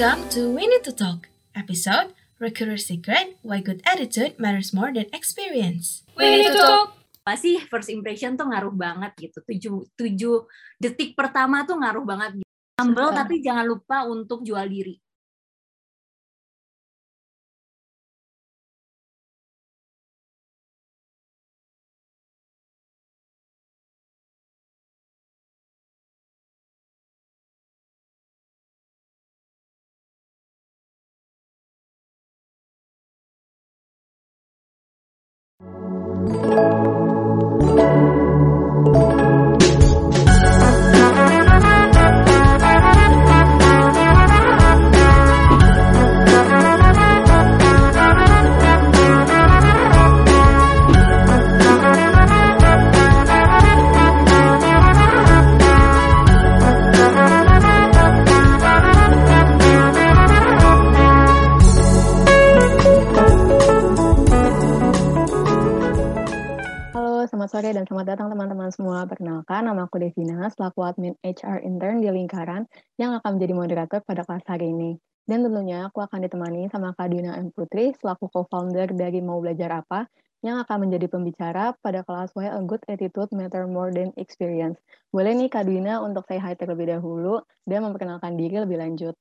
Welcome to We Need to Talk episode Recruiter Secret Why Good Attitude Matters More Than Experience. We Need to Talk. Pasti first impression tuh ngaruh banget gitu. Tujuh, tujuh detik pertama tuh ngaruh banget. Humble tapi jangan lupa untuk jual diri. Thank you. Selaku admin HR intern di Lingkaran yang akan menjadi moderator pada kelas hari ini. Dan tentunya aku akan ditemani sama Kak Dina M. Putri, selaku co-founder dari Mau Belajar Apa, yang akan menjadi pembicara pada kelas Why a Good Attitude Matter More Than Experience. Boleh nih Kak Dina untuk say hi terlebih dahulu dan memperkenalkan diri lebih lanjut.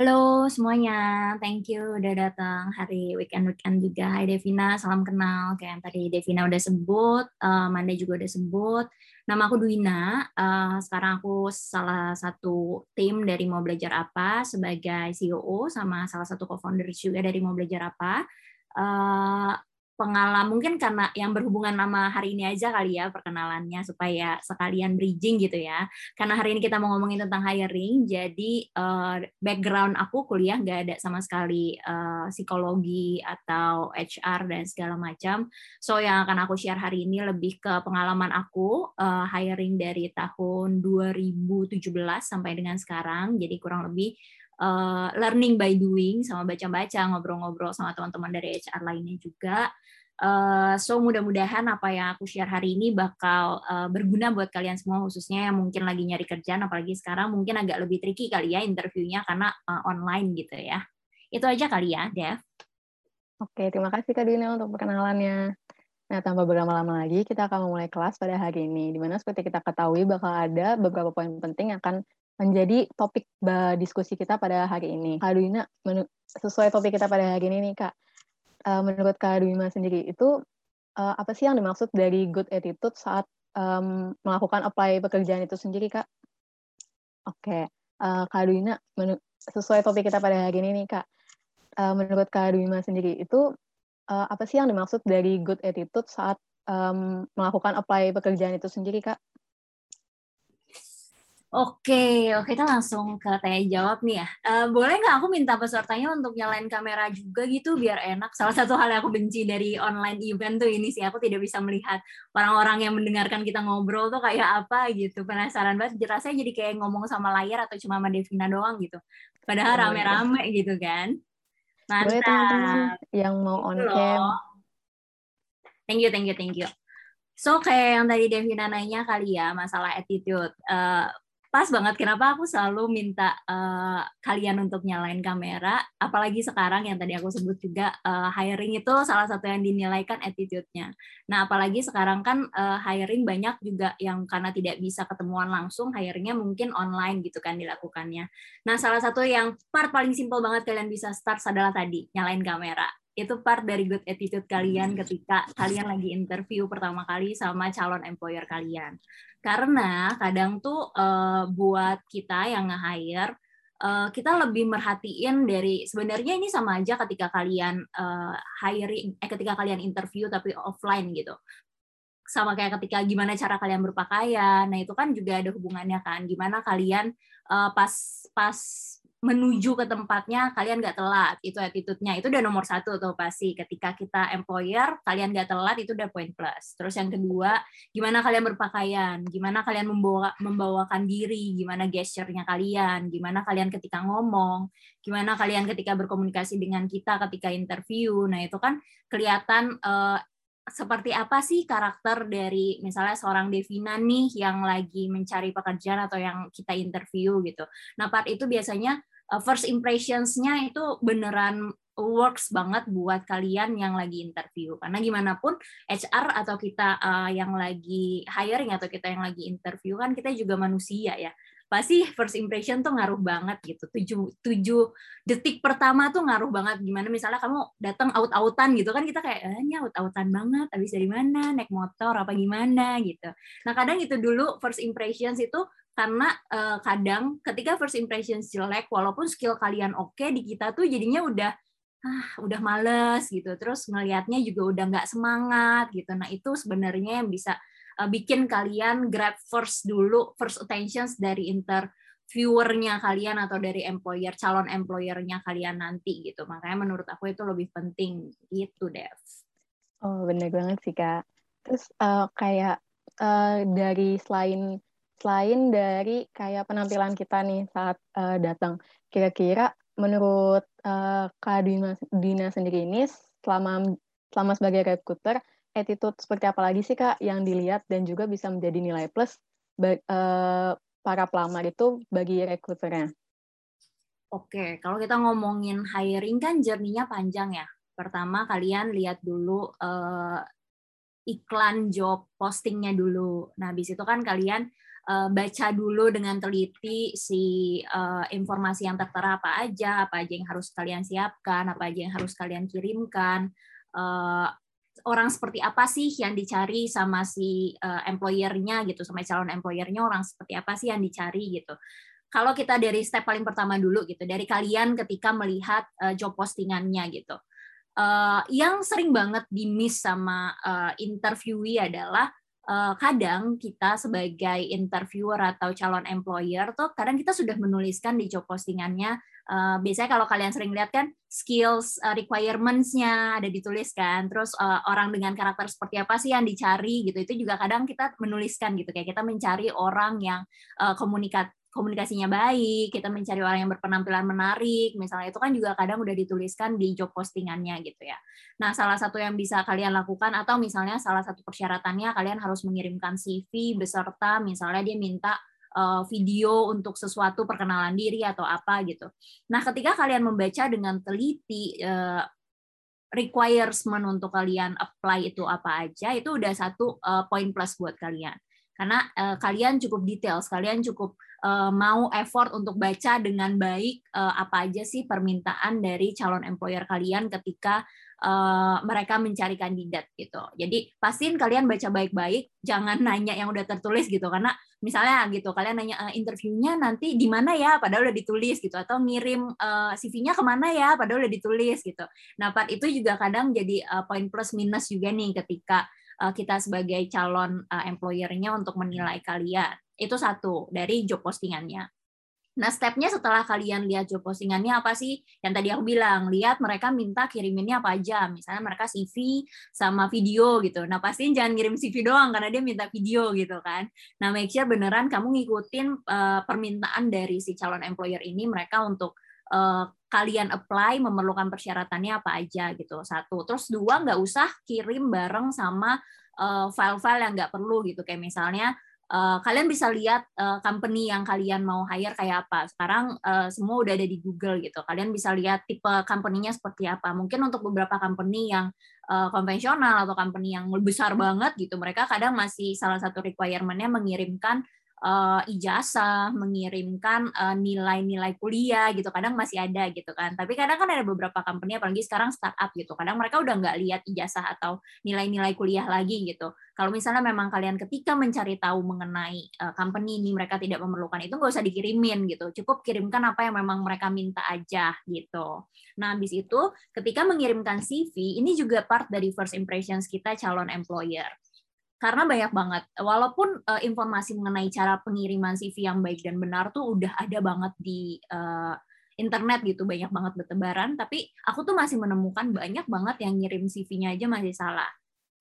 Halo semuanya, thank you udah datang hari weekend-weekend juga. Hai Devina, salam kenal. Kayak yang tadi Devina udah sebut, uh, Manda juga udah sebut. Nama aku Duina, uh, sekarang aku salah satu tim dari Mau Belajar Apa sebagai CEO sama salah satu co-founder juga dari Mau Belajar Apa. Uh, pengalaman mungkin karena yang berhubungan nama hari ini aja kali ya perkenalannya supaya sekalian bridging gitu ya. Karena hari ini kita mau ngomongin tentang hiring jadi uh, background aku kuliah nggak ada sama sekali uh, psikologi atau HR dan segala macam. So yang akan aku share hari ini lebih ke pengalaman aku uh, hiring dari tahun 2017 sampai dengan sekarang. Jadi kurang lebih uh, learning by doing sama baca-baca ngobrol-ngobrol sama teman-teman dari HR lainnya juga. Uh, so mudah-mudahan apa yang aku share hari ini bakal uh, berguna buat kalian semua khususnya yang mungkin lagi nyari kerjaan apalagi sekarang mungkin agak lebih tricky kali ya interviewnya karena uh, online gitu ya. Itu aja kali ya, Dev. Oke, terima kasih Kak Dina untuk perkenalannya. Nah, tanpa berlama-lama lagi, kita akan memulai kelas pada hari ini, di mana seperti kita ketahui bakal ada beberapa poin penting yang akan menjadi topik diskusi kita pada hari ini. Kak Duina, sesuai topik kita pada hari ini nih Kak, uh, menurut Kak Duina sendiri itu uh, apa sih yang dimaksud dari good attitude saat um, melakukan apply pekerjaan itu sendiri Kak? Oke, okay. uh, Kak Duina, sesuai topik kita pada hari ini nih Kak, uh, menurut Kak Duina sendiri itu uh, apa sih yang dimaksud dari good attitude saat um, melakukan apply pekerjaan itu sendiri Kak? Oke, oke kita langsung ke tanya jawab nih ya. Uh, boleh nggak aku minta pesertanya untuk nyalain kamera juga gitu biar enak. Salah satu hal yang aku benci dari online event tuh ini sih aku tidak bisa melihat orang-orang yang mendengarkan kita ngobrol tuh kayak apa gitu. Penasaran banget. Jelasnya jadi kayak ngomong sama layar atau cuma sama Devina doang gitu. Padahal rame-rame gitu kan. Mantap. Boleh teman-teman yang mau on cam. Thank you, thank you, thank you. So kayak yang tadi Devina nanya kali ya masalah attitude. Uh, pas banget kenapa aku selalu minta uh, kalian untuk nyalain kamera apalagi sekarang yang tadi aku sebut juga uh, hiring itu salah satu yang dinilaikan attitude-nya. Nah, apalagi sekarang kan uh, hiring banyak juga yang karena tidak bisa ketemuan langsung hiringnya mungkin online gitu kan dilakukannya. Nah, salah satu yang part paling simple banget kalian bisa start adalah tadi nyalain kamera itu part dari good attitude kalian ketika kalian lagi interview pertama kali sama calon employer kalian. Karena kadang tuh uh, buat kita yang nge-hire uh, kita lebih merhatiin dari sebenarnya ini sama aja ketika kalian uh, hiring eh ketika kalian interview tapi offline gitu. Sama kayak ketika gimana cara kalian berpakaian. Nah itu kan juga ada hubungannya kan. Gimana kalian uh, pas pas menuju ke tempatnya kalian nggak telat. Itu attitude-nya. Itu udah nomor satu tuh pasti. Ketika kita employer kalian nggak telat itu udah poin plus. Terus yang kedua gimana kalian berpakaian? Gimana kalian membawa membawakan diri? Gimana gesturnya kalian? Gimana kalian ketika ngomong? Gimana kalian ketika berkomunikasi dengan kita ketika interview? Nah itu kan kelihatan uh, seperti apa sih karakter dari misalnya seorang Devina nih yang lagi mencari pekerjaan atau yang kita interview gitu. Nah, part itu biasanya first impressions-nya itu beneran works banget buat kalian yang lagi interview. Karena gimana pun HR atau kita uh, yang lagi hiring atau kita yang lagi interview kan kita juga manusia ya pasti first impression tuh ngaruh banget gitu. Tujuh, tujuh detik pertama tuh ngaruh banget. Gimana misalnya kamu datang out-outan gitu kan kita kayak, eh, ini out-outan banget, habis dari mana, naik motor, apa gimana gitu. Nah kadang itu dulu first impressions itu karena uh, kadang ketika first impressions jelek, walaupun skill kalian oke okay, di kita tuh jadinya udah ah udah males gitu terus ngelihatnya juga udah nggak semangat gitu nah itu sebenarnya yang bisa uh, bikin kalian grab first dulu first attentions dari interviewernya kalian atau dari employer calon employernya kalian nanti gitu makanya menurut aku itu lebih penting gitu Dev. Oh benar banget sih kak. Terus uh, kayak uh, dari selain selain dari kayak penampilan kita nih saat uh, datang, kira-kira menurut uh, Kak Dina, Dina sendiri ini selama selama sebagai recruiter attitude seperti apa lagi sih Kak yang dilihat dan juga bisa menjadi nilai plus uh, para pelamar itu bagi rekruternya? Oke, kalau kita ngomongin hiring kan jerninya panjang ya. Pertama kalian lihat dulu uh, iklan job postingnya dulu. Nah, habis itu kan kalian uh, baca dulu dengan teliti si uh, informasi yang tertera apa aja, apa aja yang harus kalian siapkan, apa aja yang harus kalian kirimkan. Uh, orang seperti apa sih yang dicari sama si uh, employernya gitu, sama calon employernya orang seperti apa sih yang dicari gitu. Kalau kita dari step paling pertama dulu gitu, dari kalian ketika melihat uh, job postingannya gitu. Uh, yang sering banget di miss sama uh, interviewee adalah uh, kadang kita sebagai interviewer atau calon employer tuh kadang kita sudah menuliskan di job postingannya. Uh, biasanya kalau kalian sering lihat kan skills uh, requirements-nya ada dituliskan, terus orang dengan karakter seperti apa sih yang dicari gitu. Itu juga kadang kita menuliskan gitu. Kayak kita mencari orang yang uh, komunikat komunikasinya baik, kita mencari orang yang berpenampilan menarik, misalnya itu kan juga kadang udah dituliskan di job postingannya gitu ya. Nah, salah satu yang bisa kalian lakukan atau misalnya salah satu persyaratannya kalian harus mengirimkan CV beserta misalnya dia minta uh, video untuk sesuatu perkenalan diri atau apa gitu. Nah, ketika kalian membaca dengan teliti uh, requirement untuk kalian apply itu apa aja, itu udah satu uh, poin plus buat kalian. Karena uh, kalian cukup detail, kalian cukup uh, mau effort untuk baca dengan baik uh, apa aja sih permintaan dari calon employer kalian ketika uh, mereka mencari kandidat gitu. Jadi pastiin kalian baca baik-baik, jangan nanya yang udah tertulis gitu karena misalnya gitu kalian nanya uh, interviewnya nanti di mana ya padahal udah ditulis gitu atau ngirim uh, CV-nya ke mana ya padahal udah ditulis gitu. Nah part itu juga kadang jadi uh, poin plus minus juga nih ketika uh, kita sebagai calon uh, employer-nya untuk menilai kalian. Itu satu dari job postingannya. Nah, stepnya setelah kalian lihat job postingannya apa sih? Yang tadi aku bilang, lihat mereka minta kiriminnya apa aja. Misalnya mereka CV sama video gitu. Nah, pasti jangan ngirim CV doang karena dia minta video gitu kan. Nah, make sure beneran kamu ngikutin uh, permintaan dari si calon employer ini mereka untuk uh, kalian apply memerlukan persyaratannya apa aja gitu. Satu. Terus dua, nggak usah kirim bareng sama eh, file-file yang nggak perlu gitu. Kayak misalnya uh, kalian bisa lihat uh, company yang kalian mau hire kayak apa. Sekarang uh, semua udah ada di Google gitu. Kalian bisa lihat tipe company-nya seperti apa. Mungkin untuk beberapa company yang uh, konvensional atau company yang besar banget gitu, mereka kadang masih salah satu requirement-nya mengirimkan uh, ijazah, mengirimkan uh, nilai-nilai kuliah gitu. Kadang masih ada gitu kan. Tapi kadang kan ada beberapa company apalagi sekarang startup gitu. Kadang mereka udah nggak lihat ijazah atau nilai-nilai kuliah lagi gitu. Kalau misalnya memang kalian ketika mencari tahu mengenai uh, company ini mereka tidak memerlukan itu nggak usah dikirimin gitu. Cukup kirimkan apa yang memang mereka minta aja gitu. Nah, habis itu ketika mengirimkan CV ini juga part dari first impressions kita calon employer karena banyak banget. Walaupun uh, informasi mengenai cara pengiriman CV yang baik dan benar tuh udah ada banget di uh, internet gitu banyak banget bertebaran. Tapi aku tuh masih menemukan banyak banget yang ngirim CV-nya aja masih salah.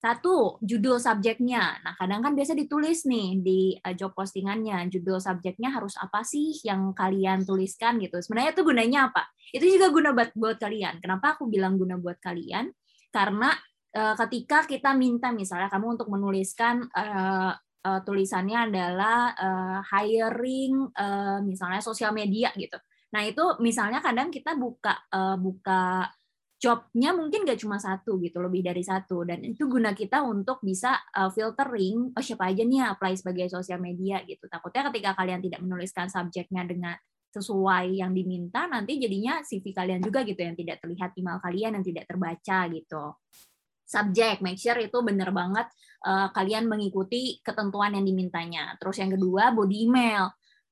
Satu judul subjeknya. Nah kadang kan biasa ditulis nih di uh, job postingannya judul subjeknya harus apa sih yang kalian tuliskan gitu. Sebenarnya itu gunanya apa? Itu juga guna buat buat kalian. Kenapa aku bilang guna buat kalian? Karena uh, ketika kita minta misalnya kamu untuk menuliskan uh, uh, tulisannya adalah uh, hiring uh, misalnya sosial media gitu. Nah itu misalnya kadang kita buka uh, buka jobnya mungkin gak cuma satu gitu, lebih dari satu. Dan itu guna kita untuk bisa uh, filtering, oh siapa aja nih apply sebagai sosial media gitu. Takutnya ketika kalian tidak menuliskan subjeknya dengan sesuai yang diminta, nanti jadinya CV kalian juga gitu yang tidak terlihat email kalian yang tidak terbaca gitu. Subjek, make sure itu benar banget uh, kalian mengikuti ketentuan yang dimintanya. Terus yang kedua, body email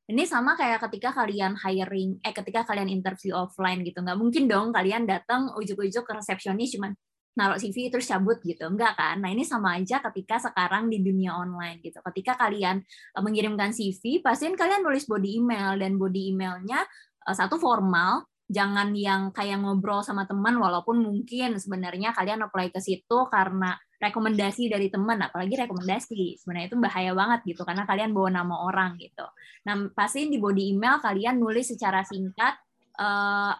ini sama kayak ketika kalian hiring, eh ketika kalian interview offline gitu. Nggak mungkin dong kalian datang ujuk-ujuk ke resepsionis cuman naruh CV terus cabut gitu. Enggak kan? Nah ini sama aja ketika sekarang di dunia online gitu. Ketika kalian eh, mengirimkan CV, pastiin kalian nulis body email dan body emailnya eh, satu formal, jangan yang kayak ngobrol sama teman walaupun mungkin sebenarnya kalian apply ke situ karena rekomendasi dari teman apalagi rekomendasi. Sebenarnya itu bahaya banget gitu karena kalian bawa nama orang gitu. Nah pasti di body email kalian nulis secara singkat uh,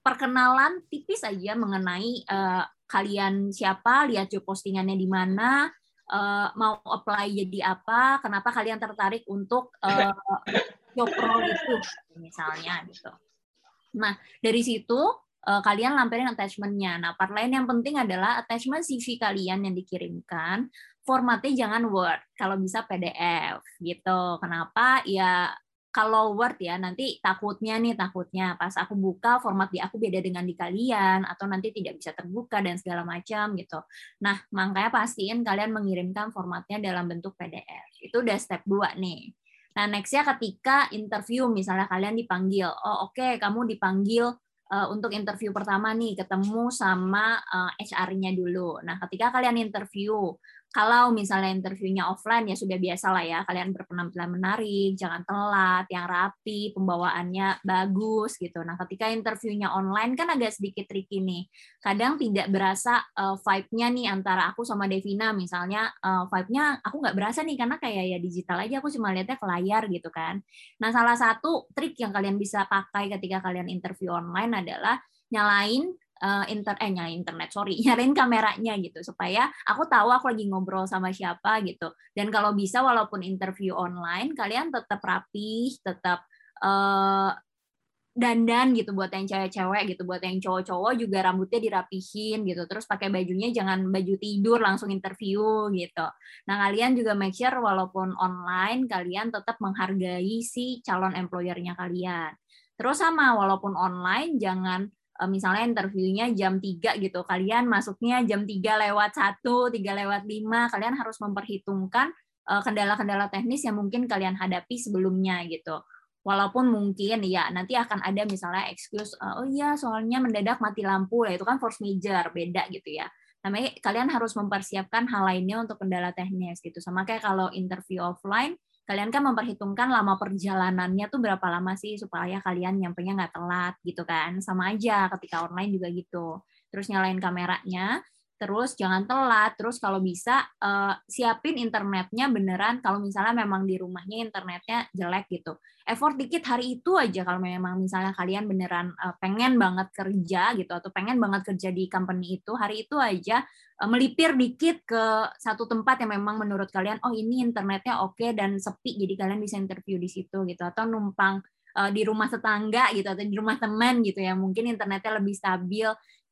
perkenalan tipis aja mengenai uh, kalian siapa lihat job postingannya di mana uh, mau apply jadi apa kenapa kalian tertarik untuk uh, job role itu misalnya gitu nah dari situ uh, kalian lampirin attachment-nya. Nah, part lain yang penting adalah attachment CV kalian yang dikirimkan, formatnya jangan Word, kalau bisa PDF gitu. Kenapa? Ya kalau Word ya nanti takutnya nih takutnya pas aku buka format di aku beda dengan di kalian atau nanti tidak bisa terbuka dan segala macam gitu. Nah, makanya pastiin kalian mengirimkan formatnya dalam bentuk PDF. Itu udah step 2 nih. Nah, nextnya ketika interview misalnya kalian dipanggil, oh oke okay, kamu dipanggil uh, untuk interview pertama nih ketemu sama uh, eh, HR-nya dulu. Nah, ketika kalian interview, kalau misalnya interviewnya offline ya sudah biasa lah ya, kalian berpenampilan menarik, jangan telat, yang rapi, pembawaannya bagus gitu. Nah, ketika interviewnya online kan agak sedikit tricky nih. Kadang tidak berasa uh, vibe-nya nih antara aku sama Devina misalnya uh, vibe-nya aku nggak berasa nih karena kayak ya digital aja aku cuma lihatnya ke layar gitu kan. Nah, salah satu trik yang kalian bisa pakai ketika kalian interview online adalah nyalain uh, inter eh nyalain internet sorry nyalain kameranya gitu supaya aku tahu aku lagi ngobrol sama siapa gitu. Dan kalau bisa walaupun interview online kalian tetap rapi tetap uh, dandan gitu buat yang cewek-cewek gitu buat yang cowok-cowok juga rambutnya dirapihin gitu. Terus pakai bajunya jangan baju tidur langsung interview gitu. Nah kalian juga make sure walaupun online kalian tetap menghargai si calon employernya kalian. Terus sama walaupun online jangan misalnya interviewnya jam 3 gitu, kalian masuknya jam 3 lewat 1, 3 lewat 5, kalian harus memperhitungkan eh, kendala-kendala teknis yang mungkin kalian hadapi sebelumnya gitu. Walaupun mungkin ya nanti akan ada misalnya excuse, eh, oh iya soalnya mendadak mati lampu, lah itu kan force major, beda gitu ya. Namanya kalian harus mempersiapkan hal lainnya untuk kendala teknis gitu. Sama kayak kalau interview offline, kalian kan memperhitungkan lama perjalanannya tuh berapa lama sih supaya kalian nyampenya nggak telat gitu kan. Sama aja ketika online juga gitu. Terus nyalain kameranya terus jangan telat. Terus kalau bisa uh, siapin internetnya beneran kalau misalnya memang di rumahnya internetnya jelek gitu. Effort dikit hari itu aja kalau memang misalnya kalian beneran uh, pengen banget kerja gitu atau pengen banget kerja di company itu hari itu aja uh, melipir dikit ke satu tempat yang memang menurut kalian oh ini internetnya oke okay dan sepi jadi kalian bisa interview di situ gitu. Atau numpang di rumah tetangga gitu atau di rumah teman gitu ya. Mungkin internetnya lebih stabil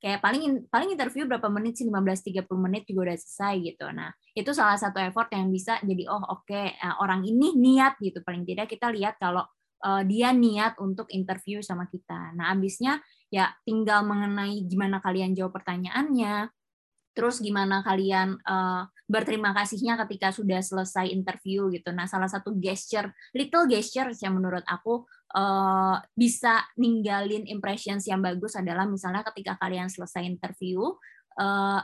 kayak paling paling interview berapa menit sih 15 30 menit juga udah selesai gitu. Nah, itu salah satu effort yang bisa jadi oh oke okay, eh, orang ini niat gitu paling tidak kita lihat kalau uh, dia niat untuk interview sama kita. Nah, abisnya ya tinggal mengenai gimana kalian jawab pertanyaannya, terus gimana kalian uh, berterima kasihnya ketika sudah selesai interview gitu. Nah, salah satu gesture, little gesture yang menurut aku uh, bisa ninggalin impressions yang bagus adalah misalnya ketika kalian selesai interview uh,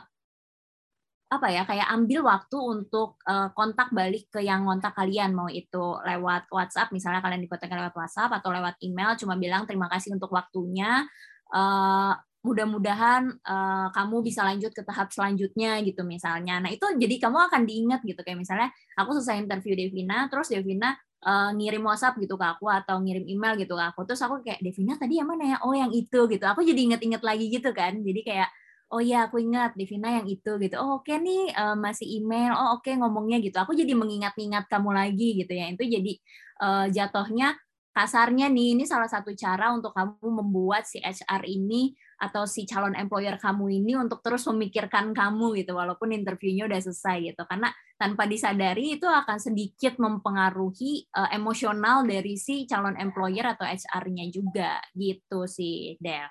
apa ya kayak ambil waktu untuk uh, kontak balik ke yang kontak kalian mau itu lewat WhatsApp misalnya kalian dikontak lewat WhatsApp atau lewat email cuma bilang terima kasih untuk waktunya uh, mudah-mudahan uh, kamu bisa lanjut ke tahap selanjutnya gitu misalnya. Nah itu jadi kamu akan diingat gitu kayak misalnya aku selesai interview Devina terus Devina uh, ngirim WhatsApp gitu ke aku atau ngirim email gitu ke aku. Terus aku kayak Devina tadi yang mana ya? Oh yang itu gitu. Aku jadi inget-inget lagi gitu kan. Jadi kayak oh iya aku ingat Devina yang itu gitu. Oh oke okay nih uh, masih email. Oh oke okay, ngomongnya gitu. Aku jadi mengingat-ingat kamu lagi gitu ya. Itu jadi uh, jatuhnya kasarnya nih ini salah satu cara untuk kamu membuat si HR ini atau si calon employer kamu ini untuk terus memikirkan kamu gitu walaupun interviewnya udah selesai gitu. Karena tanpa disadari itu akan sedikit mempengaruhi uh, emosional dari si calon employer atau HR-nya juga gitu sih Dev.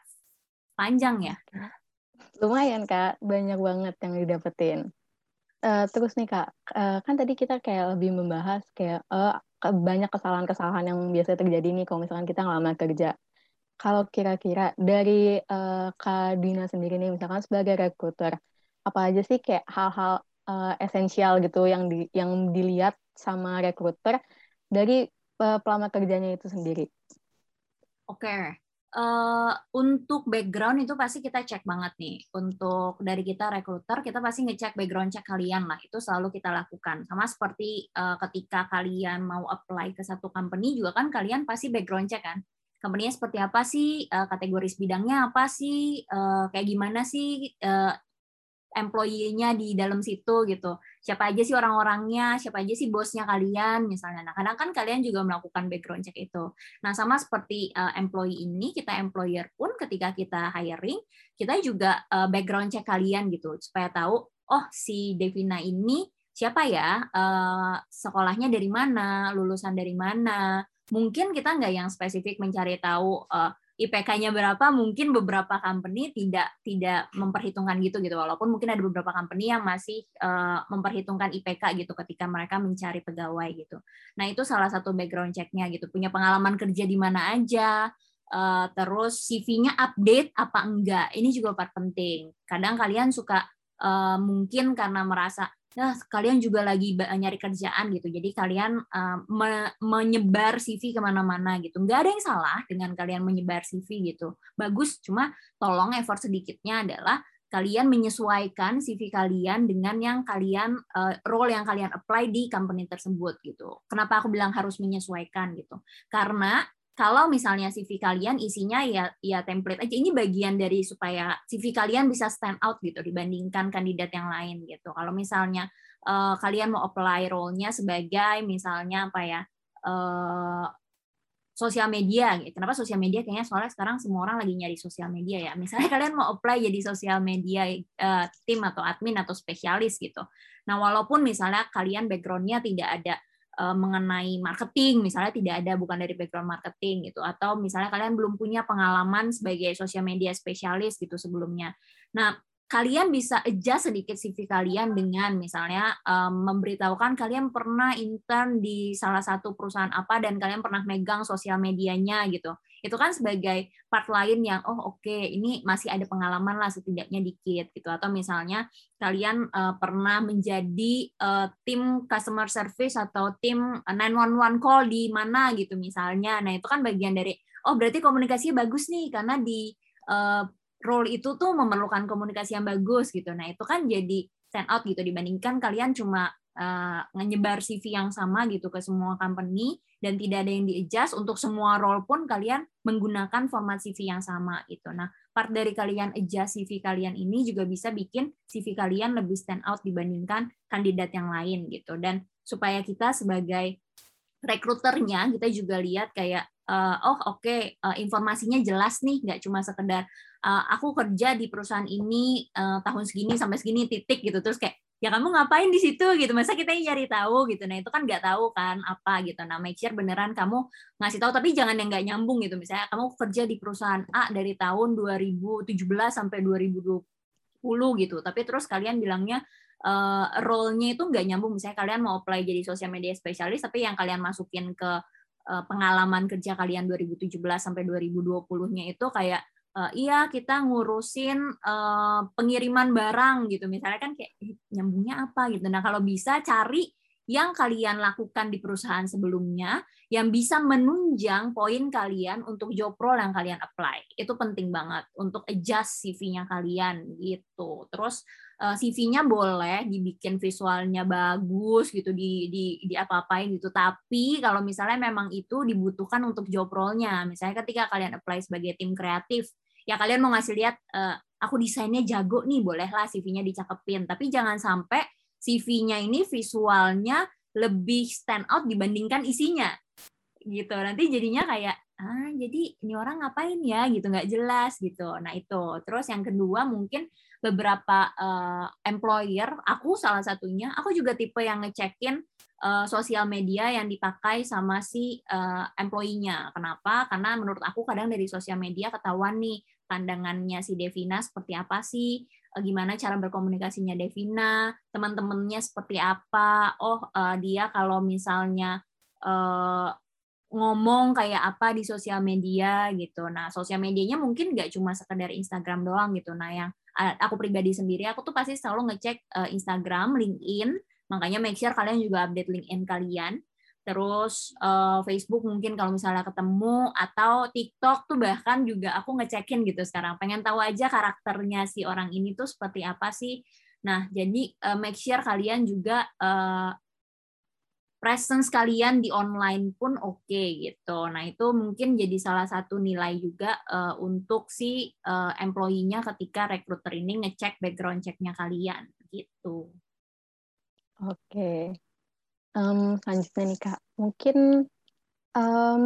Panjang ya? Lumayan kak. Banyak banget yang didapetin. Uh, terus nih kak. Uh, kan tadi kita kayak lebih membahas kayak uh, banyak kesalahan-kesalahan yang biasa terjadi nih kalau misalkan kita ngelamar kerja. Kalau kira-kira dari uh, Kak Dina sendiri nih, misalkan sebagai rekruter, apa aja sih kayak hal-hal uh, esensial gitu yang di, yang dilihat sama rekruter dari uh, pelamar kerjanya itu sendiri? Oke, okay uh, untuk background itu pasti kita cek banget nih. Untuk dari kita rekruter, kita pasti ngecek background cek kalian lah. Itu selalu kita lakukan. Sama seperti uh, ketika kalian mau apply ke satu company juga kan kalian pasti background cek kan. Company-nya seperti apa sih, uh, kategori bidangnya apa sih, uh, kayak gimana sih uh, employee-nya di dalam situ gitu. Siapa aja sih orang-orangnya, siapa aja sih bosnya kalian misalnya. Nah, kadang kan kalian juga melakukan background check itu. Nah, sama seperti uh, employee ini, kita employer pun ketika kita hiring, kita juga uh, background check kalian gitu supaya tahu oh si Devina ini siapa ya, uh, sekolahnya dari mana, lulusan dari mana. Mungkin kita nggak yang spesifik mencari tahu uh, IPK-nya berapa mungkin beberapa company tidak tidak memperhitungkan gitu gitu walaupun mungkin ada beberapa company yang masih uh, memperhitungkan IPK gitu ketika mereka mencari pegawai gitu. Nah, itu salah satu background check-nya gitu. Punya pengalaman kerja di mana aja, uh, terus CV-nya update apa enggak. Ini juga part penting. Kadang kalian suka uh, mungkin karena merasa ya kalian juga lagi nyari kerjaan gitu. Jadi kalian uh, me menyebar CV ke mana-mana gitu. Nggak ada yang salah dengan kalian menyebar CV gitu. Bagus cuma tolong effort sedikitnya adalah kalian menyesuaikan CV kalian dengan yang kalian uh, role yang kalian apply di company tersebut gitu. Kenapa aku bilang harus menyesuaikan gitu? Karena kalau misalnya CV kalian isinya ya ya template aja ini bagian dari supaya CV kalian bisa stand out gitu dibandingkan kandidat yang lain gitu kalau misalnya uh, kalian mau apply role-nya sebagai misalnya apa ya uh, sosial media gitu. Kenapa sosial media? Kayaknya soalnya sekarang semua orang lagi nyari sosial media ya. Misalnya kalian mau apply jadi sosial media uh, tim atau admin atau spesialis gitu. Nah, walaupun misalnya kalian background-nya tidak ada Eh, mengenai marketing misalnya tidak ada bukan dari background marketing gitu atau misalnya kalian belum punya pengalaman sebagai sosial media spesialis gitu sebelumnya. Nah, kalian bisa adjust sedikit CV kalian dengan misalnya um, memberitahukan kalian pernah intern di salah satu perusahaan apa dan kalian pernah megang sosial medianya gitu. Itu kan sebagai part lain yang oh oke okay, ini masih ada pengalaman lah setidaknya dikit gitu atau misalnya kalian uh, pernah menjadi uh, tim customer service atau tim 911 call di mana gitu misalnya. Nah, itu kan bagian dari oh berarti komunikasinya bagus nih karena di uh, role itu tuh memerlukan komunikasi yang bagus gitu. Nah, itu kan jadi stand out gitu dibandingkan kalian cuma uh, ngebar CV yang sama gitu ke semua company dan tidak ada yang di-adjust untuk semua role pun kalian menggunakan format CV yang sama gitu. Nah, part dari kalian adjust CV kalian ini juga bisa bikin CV kalian lebih stand out dibandingkan kandidat yang lain gitu. Dan supaya kita sebagai rekruternya kita juga lihat kayak uh, oh oke okay, uh, informasinya jelas nih nggak cuma sekedar uh, aku kerja di perusahaan ini uh, tahun segini sampai segini titik gitu terus kayak ya kamu ngapain di situ? Gitu. Masa kita nyari tahu gitu. Nah itu kan nggak tahu kan apa gitu. Nah make sure beneran kamu ngasih tahu. Tapi jangan yang nggak nyambung gitu. Misalnya kamu kerja di perusahaan A dari tahun 2017 sampai 2020 gitu. Tapi terus kalian bilangnya uh, role-nya itu nggak nyambung. Misalnya kalian mau apply jadi sosial media spesialis tapi yang kalian masukin ke uh, pengalaman kerja kalian 2017 sampai 2020-nya itu kayak uh, iya kita ngurusin uh, pengiriman barang gitu. Misalnya kan kayak nyambungnya apa? gitu. Nah kalau bisa cari yang kalian lakukan di perusahaan sebelumnya yang bisa menunjang poin kalian untuk job role yang kalian apply. Itu penting banget untuk adjust CV-nya kalian gitu. Terus uh, CV-nya boleh dibikin visualnya bagus gitu di di di apa-apain gitu tapi kalau misalnya memang itu dibutuhkan untuk job role-nya misalnya ketika kalian apply sebagai tim kreatif ya kalian mau ngasih lihat uh, aku desainnya jago nih, bolehlah CV-nya dicakepin. Tapi jangan sampai CV-nya ini visualnya lebih stand out dibandingkan isinya. Gitu. Nanti jadinya kayak ah jadi ini orang ngapain ya gitu nggak jelas gitu. Nah itu. Terus yang kedua mungkin beberapa uh, employer aku salah satunya aku juga tipe yang ngecekin uh, sosial media yang dipakai sama si uh, employee-nya. Kenapa? Karena menurut aku kadang dari sosial media ketahuan nih pandangannya si Devina seperti apa sih? Gimana cara berkomunikasinya Devina? Teman-temannya seperti apa? Oh uh, dia kalau misalnya uh, ngomong kayak apa di sosial media gitu. Nah, sosial medianya mungkin nggak cuma sekedar Instagram doang gitu. Nah, yang aku pribadi sendiri, aku tuh pasti selalu ngecek uh, Instagram, LinkedIn. Makanya make sure kalian juga update LinkedIn kalian. Terus uh, Facebook mungkin kalau misalnya ketemu atau TikTok tuh bahkan juga aku ngecekin gitu sekarang. Pengen tahu aja karakternya si orang ini tuh seperti apa sih. Nah, jadi uh, make sure kalian juga presence kalian di online pun oke okay, gitu. Nah itu mungkin jadi salah satu nilai juga uh, untuk si uh, employee-nya ketika recruiter ini ngecek background check-nya kalian gitu. Oke. Okay. Um, selanjutnya nih kak, mungkin um,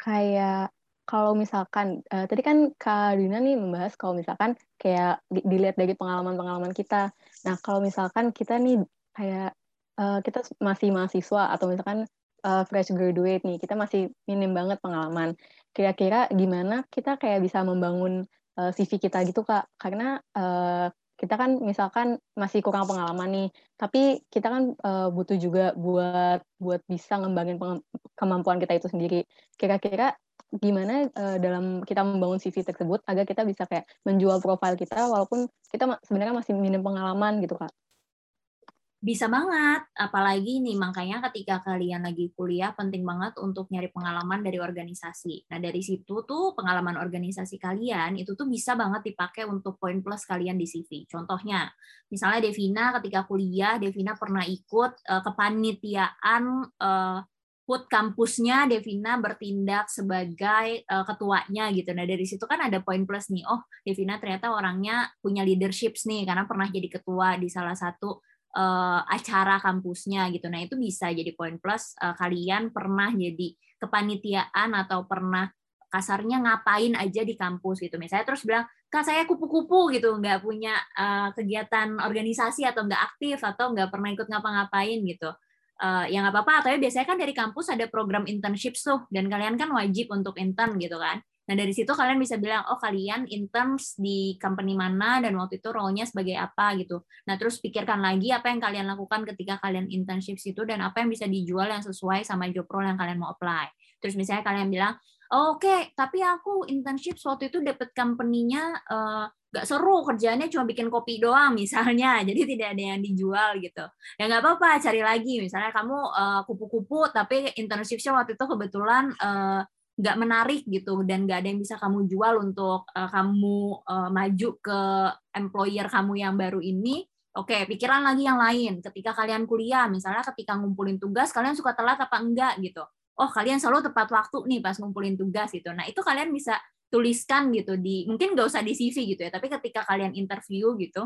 kayak kalau misalkan uh, tadi kan Kak Dina nih membahas kalau misalkan kayak dilihat dari pengalaman-pengalaman kita. Nah, kalau misalkan kita nih kayak uh, kita masih mahasiswa atau misalkan uh, fresh graduate nih, kita masih minim banget pengalaman. Kira-kira gimana kita kayak bisa membangun uh, CV kita gitu kak? Karena uh, kita kan misalkan masih kurang pengalaman nih, tapi kita kan uh, butuh juga buat buat bisa ngembangin kemampuan kita itu sendiri. Kira-kira gimana uh, dalam kita membangun CV tersebut agar kita bisa kayak menjual profil kita walaupun kita sebenarnya masih minim pengalaman gitu kak? Bisa banget, apalagi nih makanya ketika kalian lagi kuliah penting banget untuk nyari pengalaman dari organisasi. Nah dari situ tuh pengalaman organisasi kalian itu tuh bisa banget dipakai untuk poin plus kalian di CV. Contohnya, misalnya Devina ketika kuliah, Devina pernah ikut uh, kepanitiaan uh, put kampusnya Devina bertindak sebagai uh, ketuanya gitu. Nah dari situ kan ada poin plus nih. Oh Devina ternyata orangnya punya leadership nih karena pernah jadi ketua di salah satu uh, acara kampusnya gitu. Nah, itu bisa jadi poin plus uh, kalian pernah jadi kepanitiaan atau pernah kasarnya ngapain aja di kampus gitu. Misalnya terus bilang, "Kak, saya kupu-kupu gitu, nggak punya uh, kegiatan organisasi atau nggak aktif atau nggak pernah ikut ngapa-ngapain gitu." Uh, ya nggak apa-apa, tapi biasanya kan dari kampus ada program internship tuh, dan kalian kan wajib untuk intern gitu kan. Nah, dari situ kalian bisa bilang, oh kalian interns di company mana dan waktu itu role-nya sebagai apa gitu. Nah, terus pikirkan lagi apa yang kalian lakukan ketika kalian internship situ dan apa yang bisa dijual yang sesuai sama job role yang kalian mau apply. Terus misalnya kalian bilang, oh, oke, okay, tapi aku internship waktu itu dapat company-nya uh, nggak seru kerjanya cuma bikin kopi doang misalnya jadi tidak ada yang dijual gitu ya nggak apa-apa cari lagi misalnya kamu uh, kupu-kupu tapi internshipnya waktu itu kebetulan uh, nggak menarik gitu dan nggak ada yang bisa kamu jual untuk uh, kamu uh, maju ke employer kamu yang baru ini oke okay, pikiran lagi yang lain. Ketika kalian kuliah misalnya ketika ngumpulin tugas kalian suka telat apa enggak gitu? Oh kalian selalu tepat waktu nih pas ngumpulin tugas gitu. Nah itu kalian bisa tuliskan gitu di mungkin nggak usah di CV gitu ya tapi ketika kalian interview gitu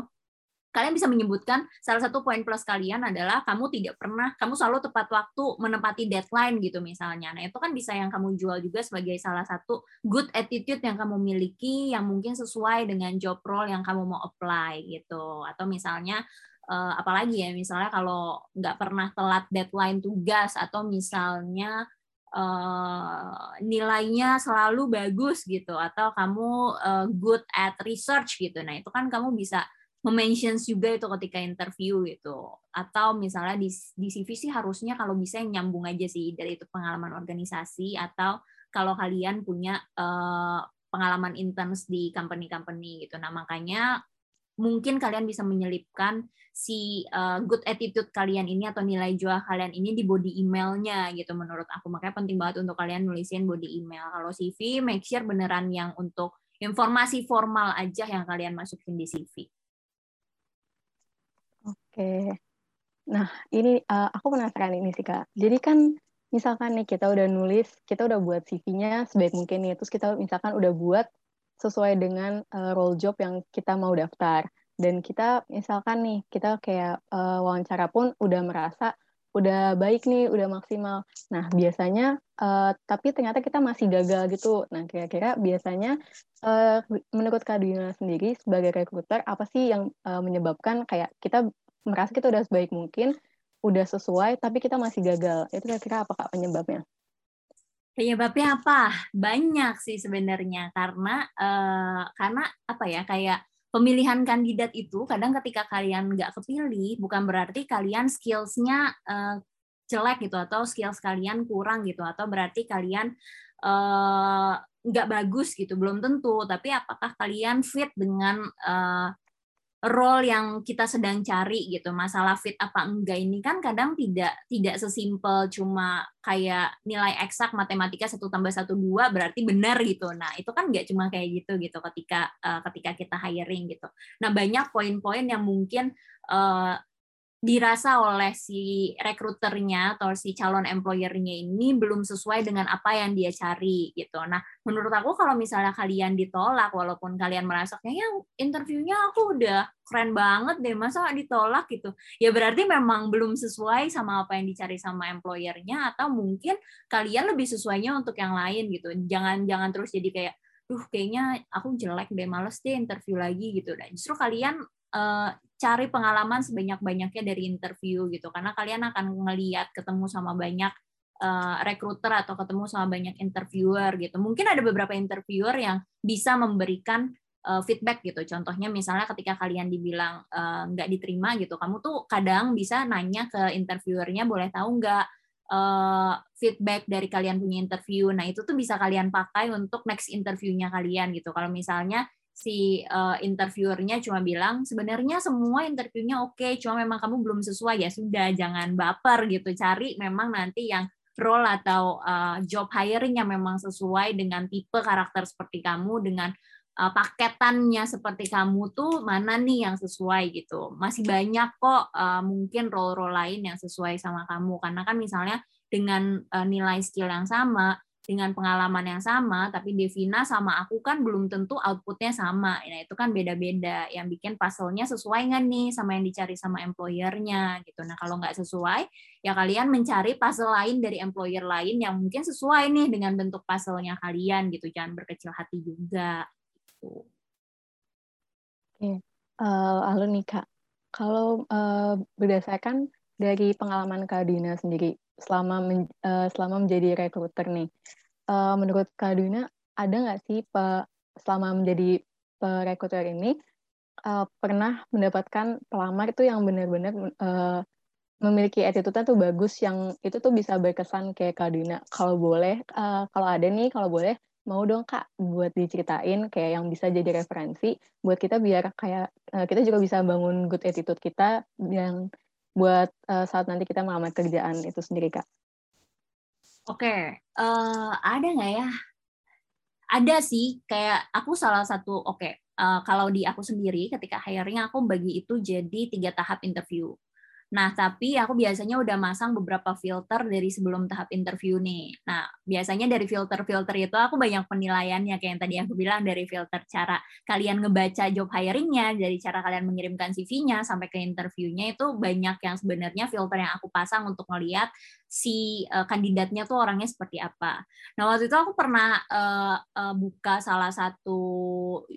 kalian bisa menyebutkan salah satu poin plus kalian adalah kamu tidak pernah kamu selalu tepat waktu menepati deadline gitu misalnya. Nah, itu kan bisa yang kamu jual juga sebagai salah satu good attitude yang kamu miliki yang mungkin sesuai dengan job role yang kamu mau apply gitu. Atau misalnya uh, apalagi ya misalnya kalau nggak pernah telat deadline tugas atau misalnya uh, nilainya selalu bagus gitu atau kamu uh, good at research gitu. Nah, itu kan kamu bisa mention juga itu ketika interview gitu. Atau misalnya di, di CV sih harusnya kalau bisa yang nyambung aja sih dari itu pengalaman organisasi atau kalau kalian punya uh, pengalaman interns di company-company gitu. Nah makanya mungkin kalian bisa menyelipkan si uh, good attitude kalian ini atau nilai jual kalian ini di body emailnya gitu menurut aku. Makanya penting banget untuk kalian nulisin body email. Kalau CV make sure beneran yang untuk informasi formal aja yang kalian masukin di CV Oke. Nah, ini uh, aku penasaran ini sih, Kak. Jadi kan misalkan nih kita udah nulis, kita udah buat CV-nya sebaik mungkin nih, terus kita misalkan udah buat sesuai dengan uh, role job yang kita mau daftar. Dan kita misalkan nih, kita kayak uh, wawancara pun udah merasa udah baik nih, udah maksimal. Nah, biasanya, uh, tapi ternyata kita masih gagal gitu. Nah, kira-kira biasanya uh, menurut Kak Dina sendiri sebagai rekruter, apa sih yang uh, menyebabkan kayak kita merasa kita udah sebaik mungkin, udah sesuai, tapi kita masih gagal. Itu kira-kira apa Kak penyebabnya? Penyebabnya apa? Banyak sih sebenarnya karena uh, karena apa ya kayak pemilihan kandidat itu kadang ketika kalian nggak kepilih bukan berarti kalian skillsnya uh, jelek gitu atau skills kalian kurang gitu atau berarti kalian uh, bagus gitu belum tentu. Tapi apakah kalian fit dengan uh, role yang kita sedang cari gitu. Masalah fit apa enggak ini kan kadang tidak tidak sesimpel cuma kayak nilai eksak matematika satu tambah satu dua berarti benar gitu. Nah itu kan nggak cuma kayak gitu gitu ketika uh, ketika kita hiring gitu. Nah banyak poin-poin yang mungkin uh, dirasa oleh si rekruternya atau si calon employernya ini belum sesuai dengan apa yang dia cari gitu. Nah, menurut aku kalau misalnya kalian ditolak walaupun kalian merasa kayaknya interviewnya aku udah keren banget deh, masa ditolak gitu. Ya berarti memang belum sesuai sama apa yang dicari sama employernya atau mungkin kalian lebih sesuainya untuk yang lain gitu. Jangan jangan terus jadi kayak duh kayaknya aku jelek deh males deh interview lagi gitu dan justru kalian uh, cari pengalaman sebanyak-banyaknya dari interview gitu karena kalian akan ngeliat ketemu sama banyak uh, recruiter atau ketemu sama banyak interviewer gitu. Mungkin ada beberapa interviewer yang bisa memberikan uh, feedback gitu. Contohnya misalnya ketika kalian dibilang uh, diterima gitu, kamu tuh kadang bisa nanya ke interviewernya boleh tahu nggak uh, feedback dari kalian punya interview. Nah itu tuh bisa kalian pakai untuk next interviewnya kalian gitu. Kalau misalnya si uh, interviewernya cuma bilang sebenarnya semua interviewnya oke, okay, cuma memang kamu belum sesuai. Ya sudah jangan baper gitu, cari memang nanti yang role atau uh, job hiring yang memang sesuai dengan tipe karakter seperti kamu dengan uh, paketannya seperti kamu tuh mana nih yang sesuai gitu. Masih banyak kok uh, mungkin role-role lain yang sesuai sama kamu. Karena kan misalnya dengan uh, nilai skill yang sama dengan pengalaman yang sama, tapi Devina sama aku kan belum tentu outputnya sama. Nah, itu kan beda-beda. Yang bikin puzzle-nya sesuai nggak nih sama yang dicari sama employer-nya gitu. Nah, kalau nggak sesuai, ya kalian mencari puzzle lain dari employer lain yang mungkin sesuai nih dengan bentuk puzzle-nya kalian gitu. Jangan berkecil hati juga. Gitu. Oke, uh, Kak. Kalau uh, berdasarkan dari pengalaman Kak Dina sendiri, selama men, uh, selama menjadi rekruter nih. Uh, menurut Kak Duna, ada nggak sih pe, selama menjadi rekruter ini uh, pernah mendapatkan pelamar itu yang benar-benar uh, memiliki attitude tuh bagus yang itu tuh bisa berkesan kayak Kak Duna. Kalau boleh, uh, kalau ada nih, kalau boleh mau dong kak buat diceritain kayak yang bisa jadi referensi buat kita biar kayak kita juga bisa bangun good attitude kita yang buat uh, saat nanti kita melamar kerjaan itu sendiri kak? Oke, okay. uh, eh, ada nggak ya? Ada sih, kayak aku salah satu. Oke, okay. uh, eh, kalau di aku sendiri ketika hiring aku bagi itu jadi tiga tahap interview. Nah, tapi aku biasanya udah masang beberapa filter dari sebelum tahap interview nih. Nah, biasanya dari filter-filter itu aku banyak penilaiannya kayak yang tadi aku bilang dari filter cara kalian ngebaca job hiringnya, dari cara kalian mengirimkan CV-nya sampai ke interviewnya itu banyak yang sebenarnya filter yang aku pasang untuk ngeliat si uh, kandidatnya tuh orangnya seperti apa. Nah, waktu itu aku pernah uh, uh, buka salah satu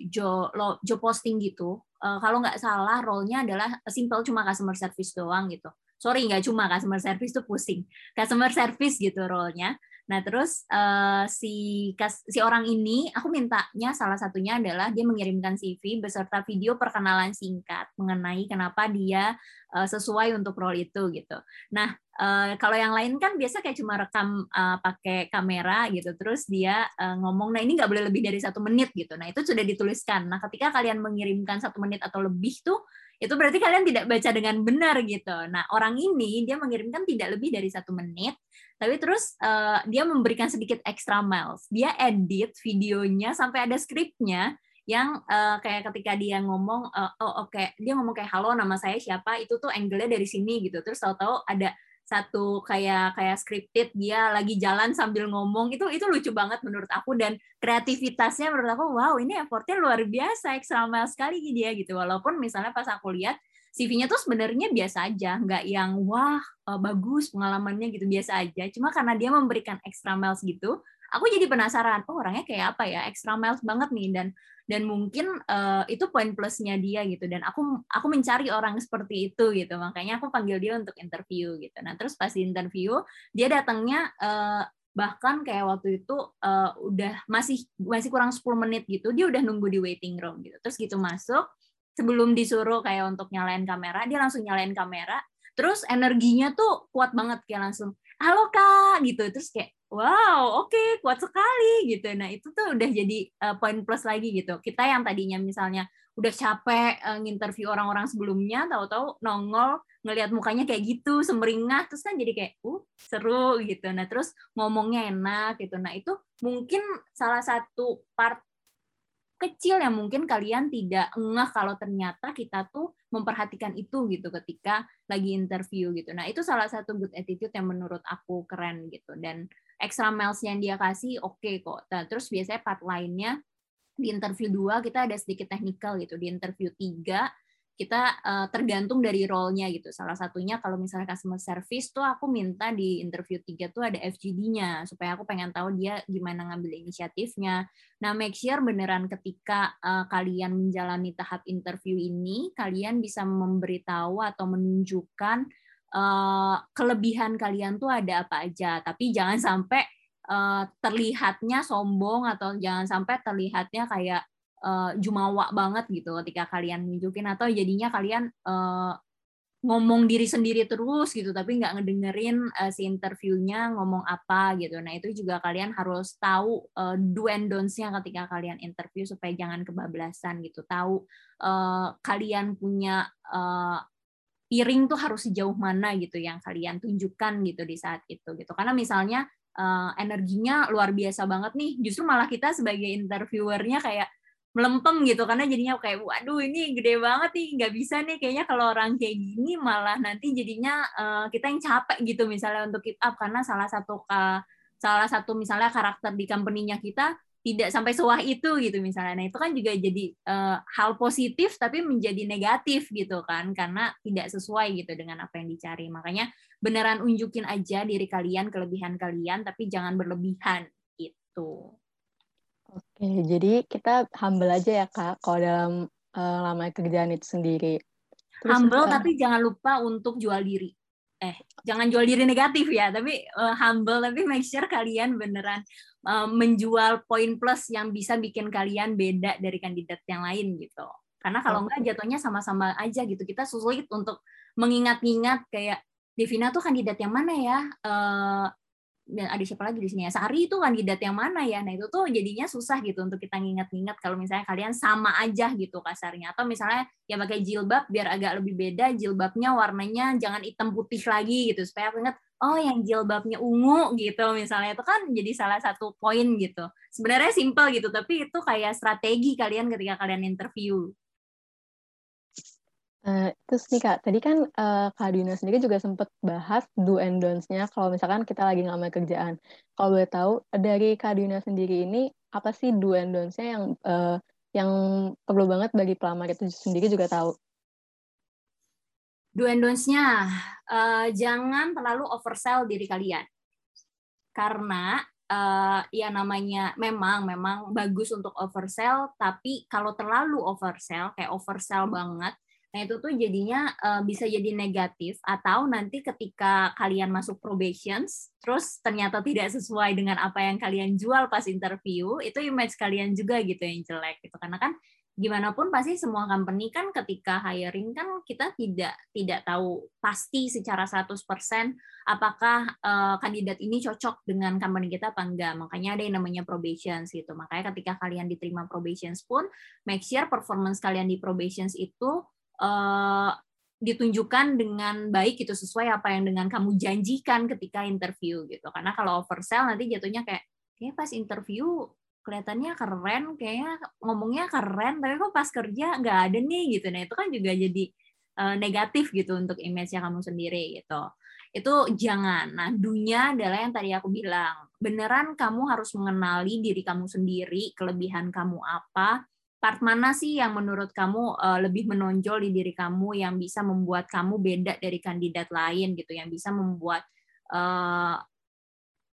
job, job posting gitu uh, kalau nggak salah role-nya adalah simple cuma customer service doang gitu. Sorry nggak cuma customer service tuh pusing. Customer service gitu role-nya. Nah terus uh, si si orang ini aku mintanya salah satunya adalah dia mengirimkan CV beserta video perkenalan singkat mengenai kenapa dia uh, sesuai untuk role itu gitu. Nah Uh, kalau yang lain kan biasa kayak cuma rekam uh, pakai kamera gitu, terus dia uh, ngomong, nah ini nggak boleh lebih dari satu menit gitu. Nah itu sudah dituliskan. Nah ketika kalian mengirimkan satu menit atau lebih tuh, itu berarti kalian tidak baca dengan benar gitu. Nah orang ini dia mengirimkan tidak lebih dari satu menit, tapi terus uh, dia memberikan sedikit extra miles. Dia edit videonya sampai ada skripnya yang uh, kayak ketika dia ngomong, uh, oh oke, okay. dia ngomong kayak halo nama saya siapa, itu tuh angle-nya dari sini gitu. Terus tahu-tahu ada satu kayak kayak scripted dia lagi jalan sambil ngomong. Itu itu lucu banget menurut aku. Dan kreativitasnya menurut aku wow ini effortnya luar biasa ekstra sekali dia gitu. Walaupun misalnya pas aku lihat CV-nya tuh sebenarnya biasa aja. Nggak yang wah eh, bagus pengalamannya gitu. Biasa aja. Cuma karena dia memberikan extra miles gitu aku jadi penasaran oh orangnya kayak apa ya? Extra miles banget nih. Dan dan mungkin uh, itu poin plusnya dia gitu. Dan aku aku mencari orang seperti itu gitu. Makanya aku panggil dia untuk interview gitu. Nah terus pas di interview dia datangnya uh, bahkan kayak waktu itu uh, udah masih masih kurang 10 menit gitu dia udah nunggu di waiting room gitu. Terus gitu masuk sebelum disuruh kayak untuk nyalain kamera dia langsung nyalain kamera. Terus energinya tuh kuat banget kayak langsung halo kak gitu. Terus kayak wow oke okay, kuat sekali gitu. Nah itu tuh udah jadi uh, poin plus lagi gitu. Kita yang tadinya misalnya udah capek uh, nginterview orang-orang sebelumnya tahu-tahu nongol ngelihat mukanya kayak gitu semeringah terus kan jadi kayak uh seru gitu. Nah terus ngomongnya enak gitu. Nah itu mungkin salah satu part kecil yang mungkin kalian tidak ngeh kalau ternyata kita tuh memperhatikan itu gitu ketika lagi interview gitu. Nah, itu salah satu good attitude yang menurut aku keren gitu. Dan extra miles yang dia kasih oke okay kok. Nah, terus biasanya part lainnya di interview dua kita ada sedikit technical gitu. Di interview tiga kita uh, tergantung dari role-nya gitu. Salah satunya kalau misalnya customer service tuh aku minta di interview tiga tuh ada FGD-nya supaya aku pengen tahu dia gimana ngambil inisiatifnya. Nah, make sure beneran ketika uh, kalian menjalani tahap interview ini, kalian bisa memberitahu atau menunjukkan uh, kelebihan kalian tuh ada apa aja. Tapi jangan sampai uh, terlihatnya sombong atau jangan sampai terlihatnya kayak uh, jumawa banget gitu ketika kalian nunjukin. Atau jadinya kalian ngomong diri sendiri terus gitu tapi nggak ngedengerin uh, si interviewnya ngomong apa gitu. Nah itu juga kalian harus tahu uh, do and don'ts-nya ketika kalian interview supaya jangan kebablasan gitu. Tahu uh, kalian punya uh, piring tuh harus sejauh mana gitu yang kalian tunjukkan gitu di saat itu gitu. Karena misalnya uh, energinya luar biasa banget nih justru malah kita sebagai interviewernya kayak melempem gitu. Karena jadinya kayak waduh ini gede banget nih nggak bisa nih kayaknya kalau orang kayak gini malah nanti jadinya uh, kita yang capek gitu misalnya untuk keep up. Karena salah satu uh, salah satu misalnya karakter di company-nya kita tidak sampai sewah itu gitu misalnya. Nah, itu kan juga jadi uh, hal positif tapi menjadi negatif gitu kan karena tidak sesuai gitu dengan apa yang dicari. Makanya beneran unjukin aja diri kalian, kelebihan kalian tapi jangan berlebihan gitu. Oke, jadi kita humble aja ya Kak, kalau dalam uh, lama kerjaan itu sendiri. Terus humble uh, tapi jangan lupa untuk jual diri. Eh, jangan jual diri negatif ya, tapi uh, humble tapi make sure kalian beneran uh, menjual poin plus yang bisa bikin kalian beda dari kandidat yang lain gitu. Karena kalau enggak jatuhnya sama-sama aja gitu. Kita sulit untuk mengingat-ingat kayak Devina tuh kandidat yang mana ya? Uh, dan ada siapa lagi di sini ya? Sari itu kandidat yang mana ya? Nah itu tuh jadinya susah gitu untuk kita nginget-nginget kalau misalnya kalian sama aja gitu kasarnya. Atau misalnya ya pakai jilbab biar agak lebih beda jilbabnya warnanya jangan hitam putih lagi gitu. Supaya aku ingat oh yang jilbabnya ungu gitu misalnya. Itu kan jadi salah satu poin gitu. Sebenarnya simple gitu tapi itu kayak strategi kalian ketika kalian interview Uh, terus nih Kak, tadi kan uh, Kak Dina sendiri juga sempat bahas do and don'ts-nya kalau misalkan kita lagi ngambil kerjaan. Kalau boleh tahu, dari Kak Dina sendiri ini, apa sih do and don'ts-nya yang, uh, yang perlu banget bagi pelamar itu sendiri juga tahu? Do and don'ts-nya, uh, jangan terlalu oversell diri kalian. Karena uh, ya namanya memang memang bagus untuk oversell, tapi kalau terlalu oversell, kayak oversell banget, Nah, itu tuh jadinya uh, bisa jadi negatif atau nanti ketika kalian masuk probations terus ternyata tidak sesuai dengan apa yang kalian jual pas interview, itu image kalian juga gitu yang jelek gitu. Karena kan gimana pun pasti semua company kan ketika hiring kan kita tidak tidak tahu pasti secara 100% apakah uh, kandidat ini cocok dengan company kita apa enggak. Makanya ada yang namanya probations gitu. Makanya ketika kalian diterima probations pun make sure performance kalian di probations itu uh, ditunjukkan dengan baik gitu sesuai apa yang dengan kamu janjikan ketika interview gitu karena kalau oversell nanti jatuhnya kayak kayak pas interview kelihatannya keren kayaknya ngomongnya keren tapi kok pas kerja nggak ada nih gitu nah itu kan juga jadi uh, negatif gitu untuk image nya kamu sendiri gitu itu jangan. Nah, dunya adalah yang tadi aku bilang. Beneran kamu harus mengenali diri kamu sendiri, kelebihan kamu apa, part mana sih yang menurut kamu uh, lebih menonjol di diri kamu yang bisa membuat kamu beda dari kandidat lain gitu, yang bisa membuat uh,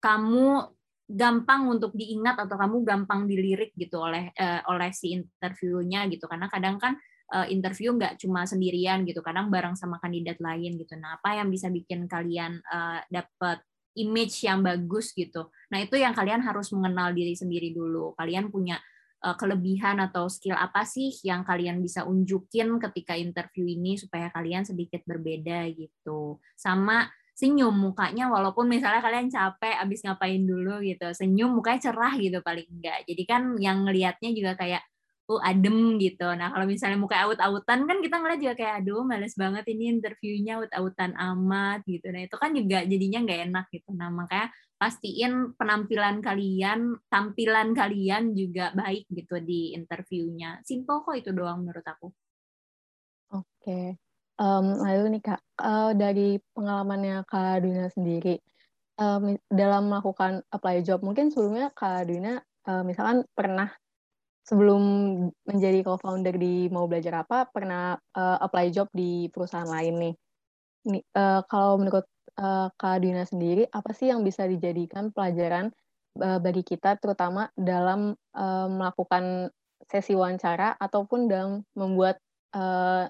kamu gampang untuk diingat atau kamu gampang dilirik gitu oleh uh, oleh si interviewnya gitu karena kadang kan uh, interview nggak cuma sendirian gitu, kadang bareng sama kandidat lain gitu. Nah, apa yang bisa bikin kalian uh, dapat image yang bagus gitu. Nah, itu yang kalian harus mengenal diri sendiri dulu. Kalian punya uh, kelebihan atau skill apa sih yang kalian bisa unjukin ketika interview ini supaya kalian sedikit berbeda gitu. Sama senyum mukanya walaupun misalnya kalian capek abis ngapain dulu gitu senyum mukanya cerah gitu paling enggak jadi kan yang ngelihatnya juga kayak oh adem gitu. Nah kalau misalnya muka aut-autan kan kita ngeliat juga kayak aduh males banget ini interviewnya aut-autan amat gitu. Nah itu kan juga jadinya nggak enak gitu. Nah makanya pastiin penampilan kalian, tampilan kalian juga baik gitu di interviewnya. Simple kok itu doang menurut aku. Oke. Okay. Um, lalu nih kak, uh, dari pengalamannya kak Duna sendiri, um, dalam melakukan apply job, mungkin sebelumnya kak Duna uh, misalkan pernah sebelum menjadi co-founder di mau belajar apa pernah uh, apply job di perusahaan lain nih. Nih uh, kalau menurut uh, Kak Dina sendiri apa sih yang bisa dijadikan pelajaran uh, bagi kita terutama dalam uh, melakukan sesi wawancara ataupun dalam membuat uh,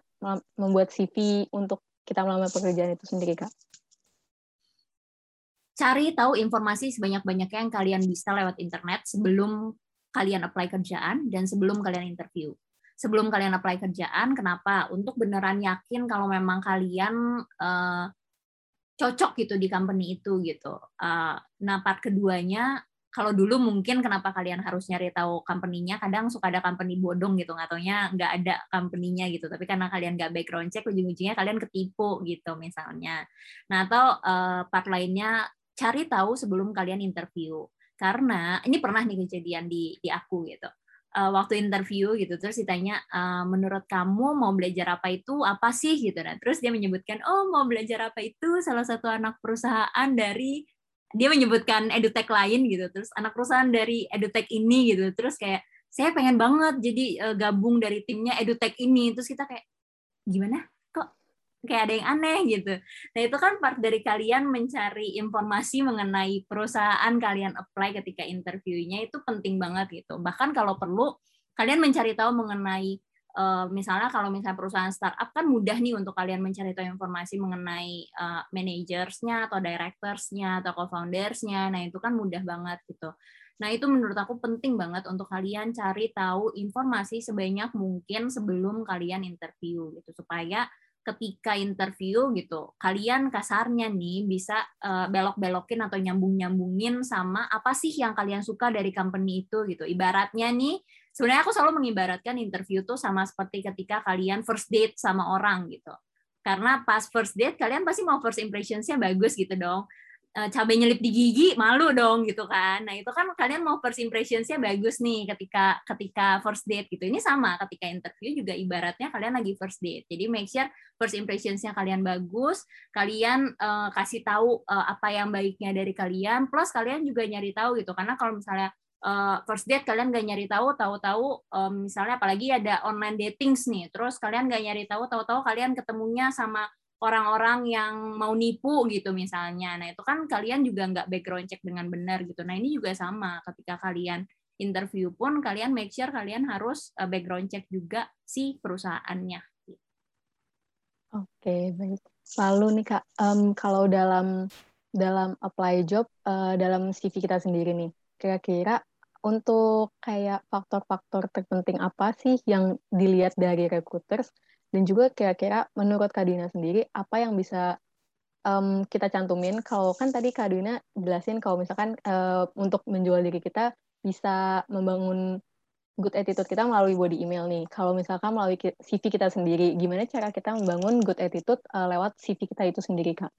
membuat CV untuk kita melamar pekerjaan itu sendiri Kak? Cari tahu informasi sebanyak-banyaknya yang kalian bisa lewat internet sebelum kalian apply kerjaan dan sebelum kalian interview. Sebelum kalian apply kerjaan, kenapa? Untuk beneran yakin kalau memang kalian uh, cocok gitu di company itu gitu. Uh, nah, part keduanya kalau dulu mungkin kenapa kalian harus nyari tahu company-nya kadang suka ada company bodong gitu nggak taunya nggak ada company-nya gitu tapi karena kalian nggak background check ujung-ujungnya kalian ketipu gitu misalnya nah atau uh, part lainnya cari tahu sebelum kalian interview karena ini pernah nih kejadian di di aku gitu. Uh, waktu interview gitu terus ditanya uh, menurut kamu mau belajar apa itu apa sih? gitu. Nah terus dia menyebutkan oh mau belajar apa itu? Salah satu anak perusahaan dari dia menyebutkan edutech lain gitu. Terus anak perusahaan dari edutech ini gitu. Terus kayak saya pengen banget jadi uh, gabung dari timnya edutech ini. Terus kita kayak gimana kayak ada yang aneh gitu. Nah itu kan part dari kalian mencari informasi mengenai perusahaan kalian apply ketika interviewnya itu penting banget gitu. Bahkan kalau perlu kalian mencari tahu mengenai uh, misalnya kalau misalnya perusahaan startup kan mudah nih untuk kalian mencari tahu informasi mengenai uh, manajersnya atau directorsnya atau co-foundersnya. Nah itu kan mudah banget gitu. Nah, itu menurut aku penting banget untuk kalian cari tahu informasi sebanyak mungkin sebelum kalian interview gitu supaya ketika interview gitu, kalian kasarnya nih bisa uh, belok-belokin atau nyambung-nyambungin sama apa sih yang kalian suka dari company itu gitu. Ibaratnya nih, sebenarnya aku selalu mengibaratkan interview tuh sama seperti ketika kalian first date sama orang gitu. Karena pas first date kalian pasti mau first impressions-nya bagus gitu dong. Eh, cabai nyelip di gigi malu dong gitu kan. Nah itu kan kalian mau first impressionsnya bagus nih ketika ketika first date gitu. Ini sama ketika interview juga ibaratnya kalian lagi first date. Jadi make sure first impressionsnya kalian bagus kalian uh, kasih tahu uh, apa yang baiknya dari kalian plus kalian juga nyari tahu gitu. Karena kalau misalnya uh, first date kalian gak nyari tahu tahu-tahu um, misalnya apalagi ada online datings nih terus kalian gak nyari tahu tahu-tahu kalian ketemunya sama orang-orang yang mau nipu gitu misalnya. Nah itu kan kalian juga nggak background check dengan benar gitu. Nah ini juga sama ketika kalian interview pun kalian make sure kalian harus eh, background check juga si perusahaannya. Oke baik. Lalu nih kak, um, kalau dalam dalam apply job uh, dalam CV kita sendiri nih, kira-kira untuk kayak faktor-faktor terpenting apa sih yang dilihat dari recruiters dan juga kira-kira menurut Kak Dina sendiri, apa yang bisa um, kita cantumin? Kalau kan tadi Kak Dina jelasin kalau misalkan uh, untuk menjual diri kita bisa membangun good attitude kita melalui body email nih. Kalau misalkan melalui CV kita sendiri, gimana cara kita membangun good attitude uh, lewat CV kita itu sendiri, Kak?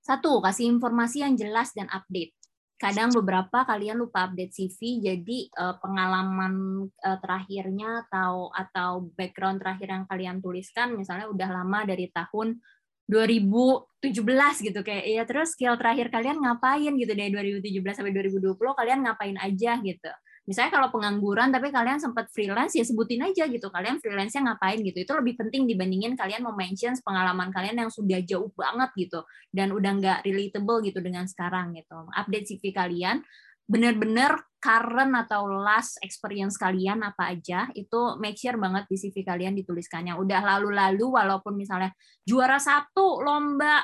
Satu, kasih informasi yang jelas dan update kadang beberapa kalian lupa update CV jadi uh, pengalaman uh, terakhirnya atau atau background terakhir yang kalian tuliskan misalnya udah lama dari tahun 2017 gitu kayak ya terus skill terakhir kalian ngapain? gitu dari 2017 sampai 2020 kalian ngapain aja gitu misalnya kalau pengangguran tapi kalian sempat freelance ya sebutin aja gitu kalian freelance-nya ngapain gitu. Itu lebih penting dibandingin kalian mau mention pengalaman kalian yang sudah jauh banget gitu dan udah nggak relatable gitu dengan sekarang gitu. Update CV kalian benar-benar current atau last experience kalian apa aja itu make sure banget di CV kalian dituliskannya. Udah lalu-lalu walaupun misalnya juara satu lomba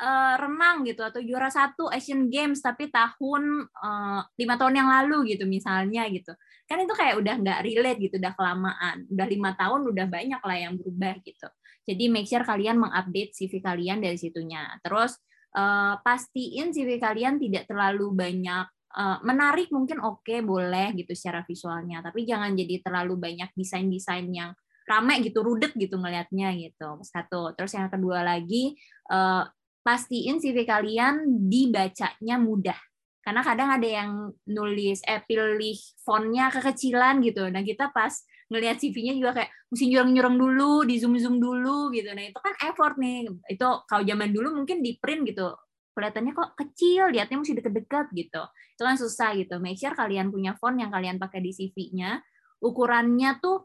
uh, renang gitu atau juara satu Asian Games tapi tahun uh, lima tahun yang lalu gitu misalnya gitu. Kan itu kayak udah nggak relate gitu udah kelamaan. Udah lima tahun udah banyak lah yang berubah gitu. Jadi make sure kalian mengupdate CV kalian dari situnya. Terus uh, pastiin CV kalian tidak terlalu banyak Eh, menarik mungkin oke okay, boleh gitu secara visualnya. Tapi jangan jadi terlalu banyak desain-desain yang rame gitu rudet gitu ngelihatnya gitu. Satu. Terus yang kedua lagi uh, pastiin CV kalian dibacanya mudah karena kadang ada yang nulis eh pilih fontnya kekecilan gitu nah kita pas ngelihat CV-nya juga kayak mesti nyurang-nyurang dulu di zoom zoom dulu gitu nah itu kan effort nih itu kalau zaman dulu mungkin di print gitu kelihatannya kok kecil, lihatnya mesti deket-deket gitu. Itu kan susah gitu. Make sure kalian punya font yang kalian pakai di CV-nya. Ukurannya tuh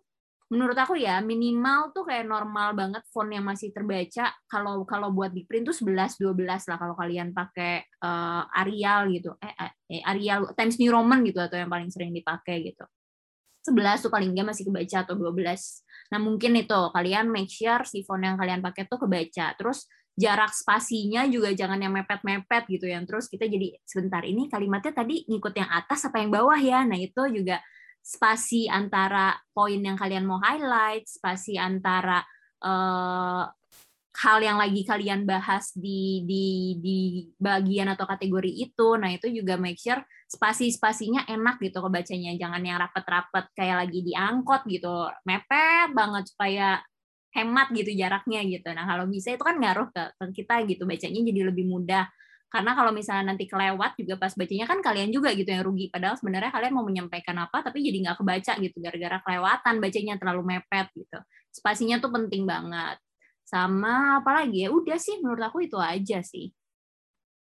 menurut aku ya minimal tuh kayak normal banget font yang masih terbaca. Kalau kalau buat di print tuh 11 12 lah kalau kalian pakai uh, Arial gitu. Eh, eh, eh Arial Times New Roman gitu atau yang paling sering dipakai gitu. 11 tuh paling nggak masih kebaca atau 12 nah mungkin itu kalian make sure si font yang kalian pakai tuh kebaca. Terus jarak spasinya juga jangan yang mepet-mepet gitu ya. Terus kita jadi sebentar ini kalimatnya tadi ngikut yang atas apa yang bawah ya. Nah, itu juga spasi antara poin yang kalian mau highlight, spasi antara uh, hal yang lagi kalian bahas di di di bagian atau kategori itu. Nah, itu juga make sure spasi-spasinya enak gitu kebacanya. Jangan yang rapet-rapet kayak lagi diangkot gitu. Mepet banget supaya hemat gitu jaraknya gitu. Nah kalau bisa itu kan ngaruh ke, ke kita gitu bacanya jadi lebih mudah. Karena kalau misalnya nanti kelewat juga pas bacanya kan kalian juga gitu yang rugi. Padahal sebenarnya kalian mau menyampaikan apa tapi jadi nggak kebaca gitu gara-gara kelewatan bacanya terlalu mepet gitu. Spasinya tuh penting banget. Sama apalagi ya udah sih menurut aku itu aja sih.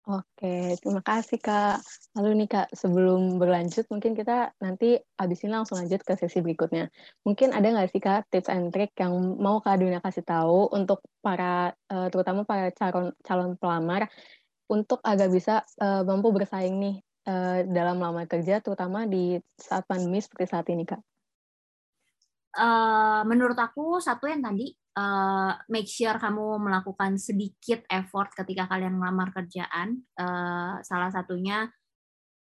Oke, terima kasih Kak. Lalu nih Kak, sebelum berlanjut, mungkin kita nanti abis ini langsung lanjut ke sesi berikutnya. Mungkin ada nggak sih Kak tips and trick yang mau Kak Dunia kasih tahu untuk para, uh, terutama para calon calon pelamar, untuk agar bisa uh, mampu bersaing nih uh, dalam lama kerja, terutama di saat pandemi seperti saat ini Kak? Uh, menurut aku satu yang tadi uh, make sure kamu melakukan sedikit effort ketika kalian melamar kerjaan. Uh, salah satunya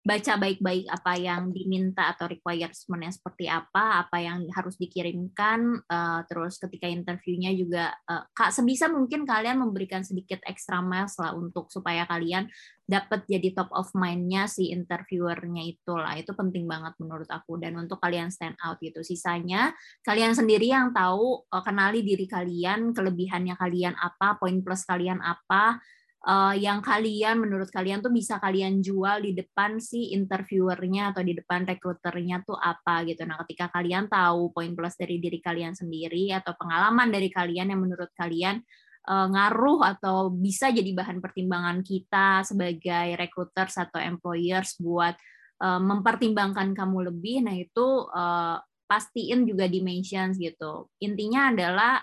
baca baik-baik apa yang diminta atau requirementnya seperti apa, apa yang harus dikirimkan, uh, terus ketika interviewnya juga uh, kak sebisa mungkin kalian memberikan sedikit extra miles lah untuk supaya kalian dapat jadi top of mind-nya si interviewernya itu lah itu penting banget menurut aku. Dan untuk kalian stand out gitu. Sisanya kalian sendiri yang tahu uh, kenali diri kalian kelebihannya kalian apa poin plus kalian apa uh, yang kalian menurut kalian tuh bisa kalian jual di depan si interviewernya atau di depan rekruternya tuh apa gitu. Nah, ketika kalian tahu poin plus dari diri kalian sendiri atau pengalaman dari kalian yang menurut kalian uh, ngaruh atau bisa jadi bahan pertimbangan kita sebagai recruiters atau employers buat uh, mempertimbangkan kamu lebih, nah itu pastiin juga dimensions gitu. Intinya adalah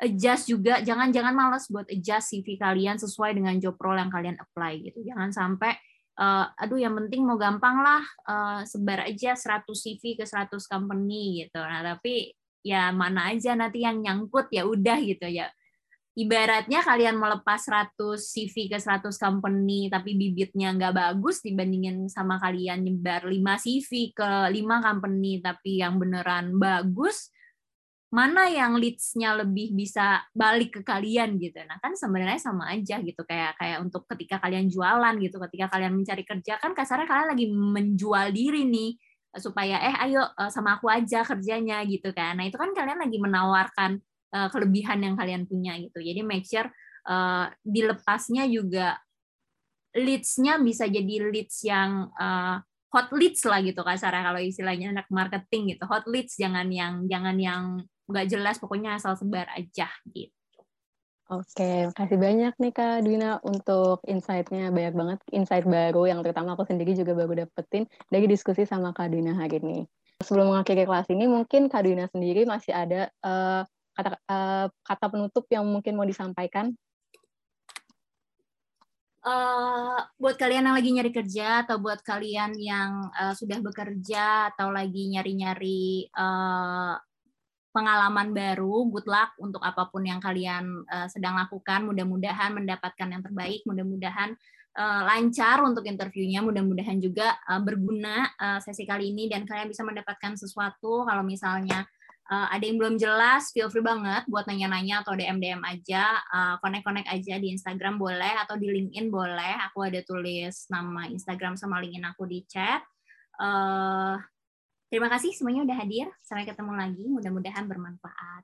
adjust juga. Jangan jangan malas buat adjust CV kalian sesuai dengan job role yang kalian apply gitu. Jangan sampai uh, aduh yang penting mau gampang lah uh, sebar aja 100 CV ke 100 company gitu. Nah tapi ya mana aja nanti yang nyangkut ya udah gitu ya. Ibaratnya kalian melepas 100 CV ke 100 company tapi bibitnya nggak bagus dibandingin sama kalian nyebar 5 CV ke 5 company tapi yang beneran bagus mana yang leads-nya lebih bisa balik ke kalian gitu. Nah, kan sebenarnya sama aja gitu kayak kayak untuk ketika kalian jualan gitu, ketika kalian mencari kerja kan kasarnya kalian lagi menjual diri nih supaya eh ayo eh, sama aku aja kerjanya gitu kan. Nah, itu kan kalian lagi menawarkan uh, kelebihan yang kalian punya gitu. Jadi make sure uh, dilepasnya juga leads-nya bisa jadi leads yang uh, hot leads lah gitu kasarnya kalau istilahnya anak marketing gitu. Hot leads jangan yang jangan yang nggak jelas pokoknya asal sebar aja gitu. Oke, makasih banyak nih Kak Dwina untuk insight-nya. Banyak banget insight baru yang terutama aku sendiri juga baru dapetin dari diskusi sama Kak Dwina hari ini. Sebelum mengakhiri kelas ini, mungkin Kak Dwina sendiri masih ada uh, kata, uh, kata penutup yang mungkin mau disampaikan? Uh, buat kalian yang lagi nyari kerja atau buat kalian yang uh, sudah bekerja atau lagi nyari-nyari uh, pengalaman baru, good luck untuk apa pun yang kalian uh, sedang lakukan. Mudah-mudahan mendapatkan yang terbaik, mudah-mudahan uh, lancar untuk interviewnya, mudah-mudahan juga uh, berguna uh, sesi kali ini dan kalian bisa mendapatkan sesuatu. Kalau misalnya uh, ada yang belum jelas, feel free banget buat nanya-nanya atau DM-DM aja, uh, connect-connect aja di Instagram boleh atau di LinkedIn boleh. Aku ada tulis nama Instagram sama LinkedIn aku di chat. Uh, Terima kasih semuanya udah hadir. Sampai ketemu lagi. Mudah-mudahan bermanfaat.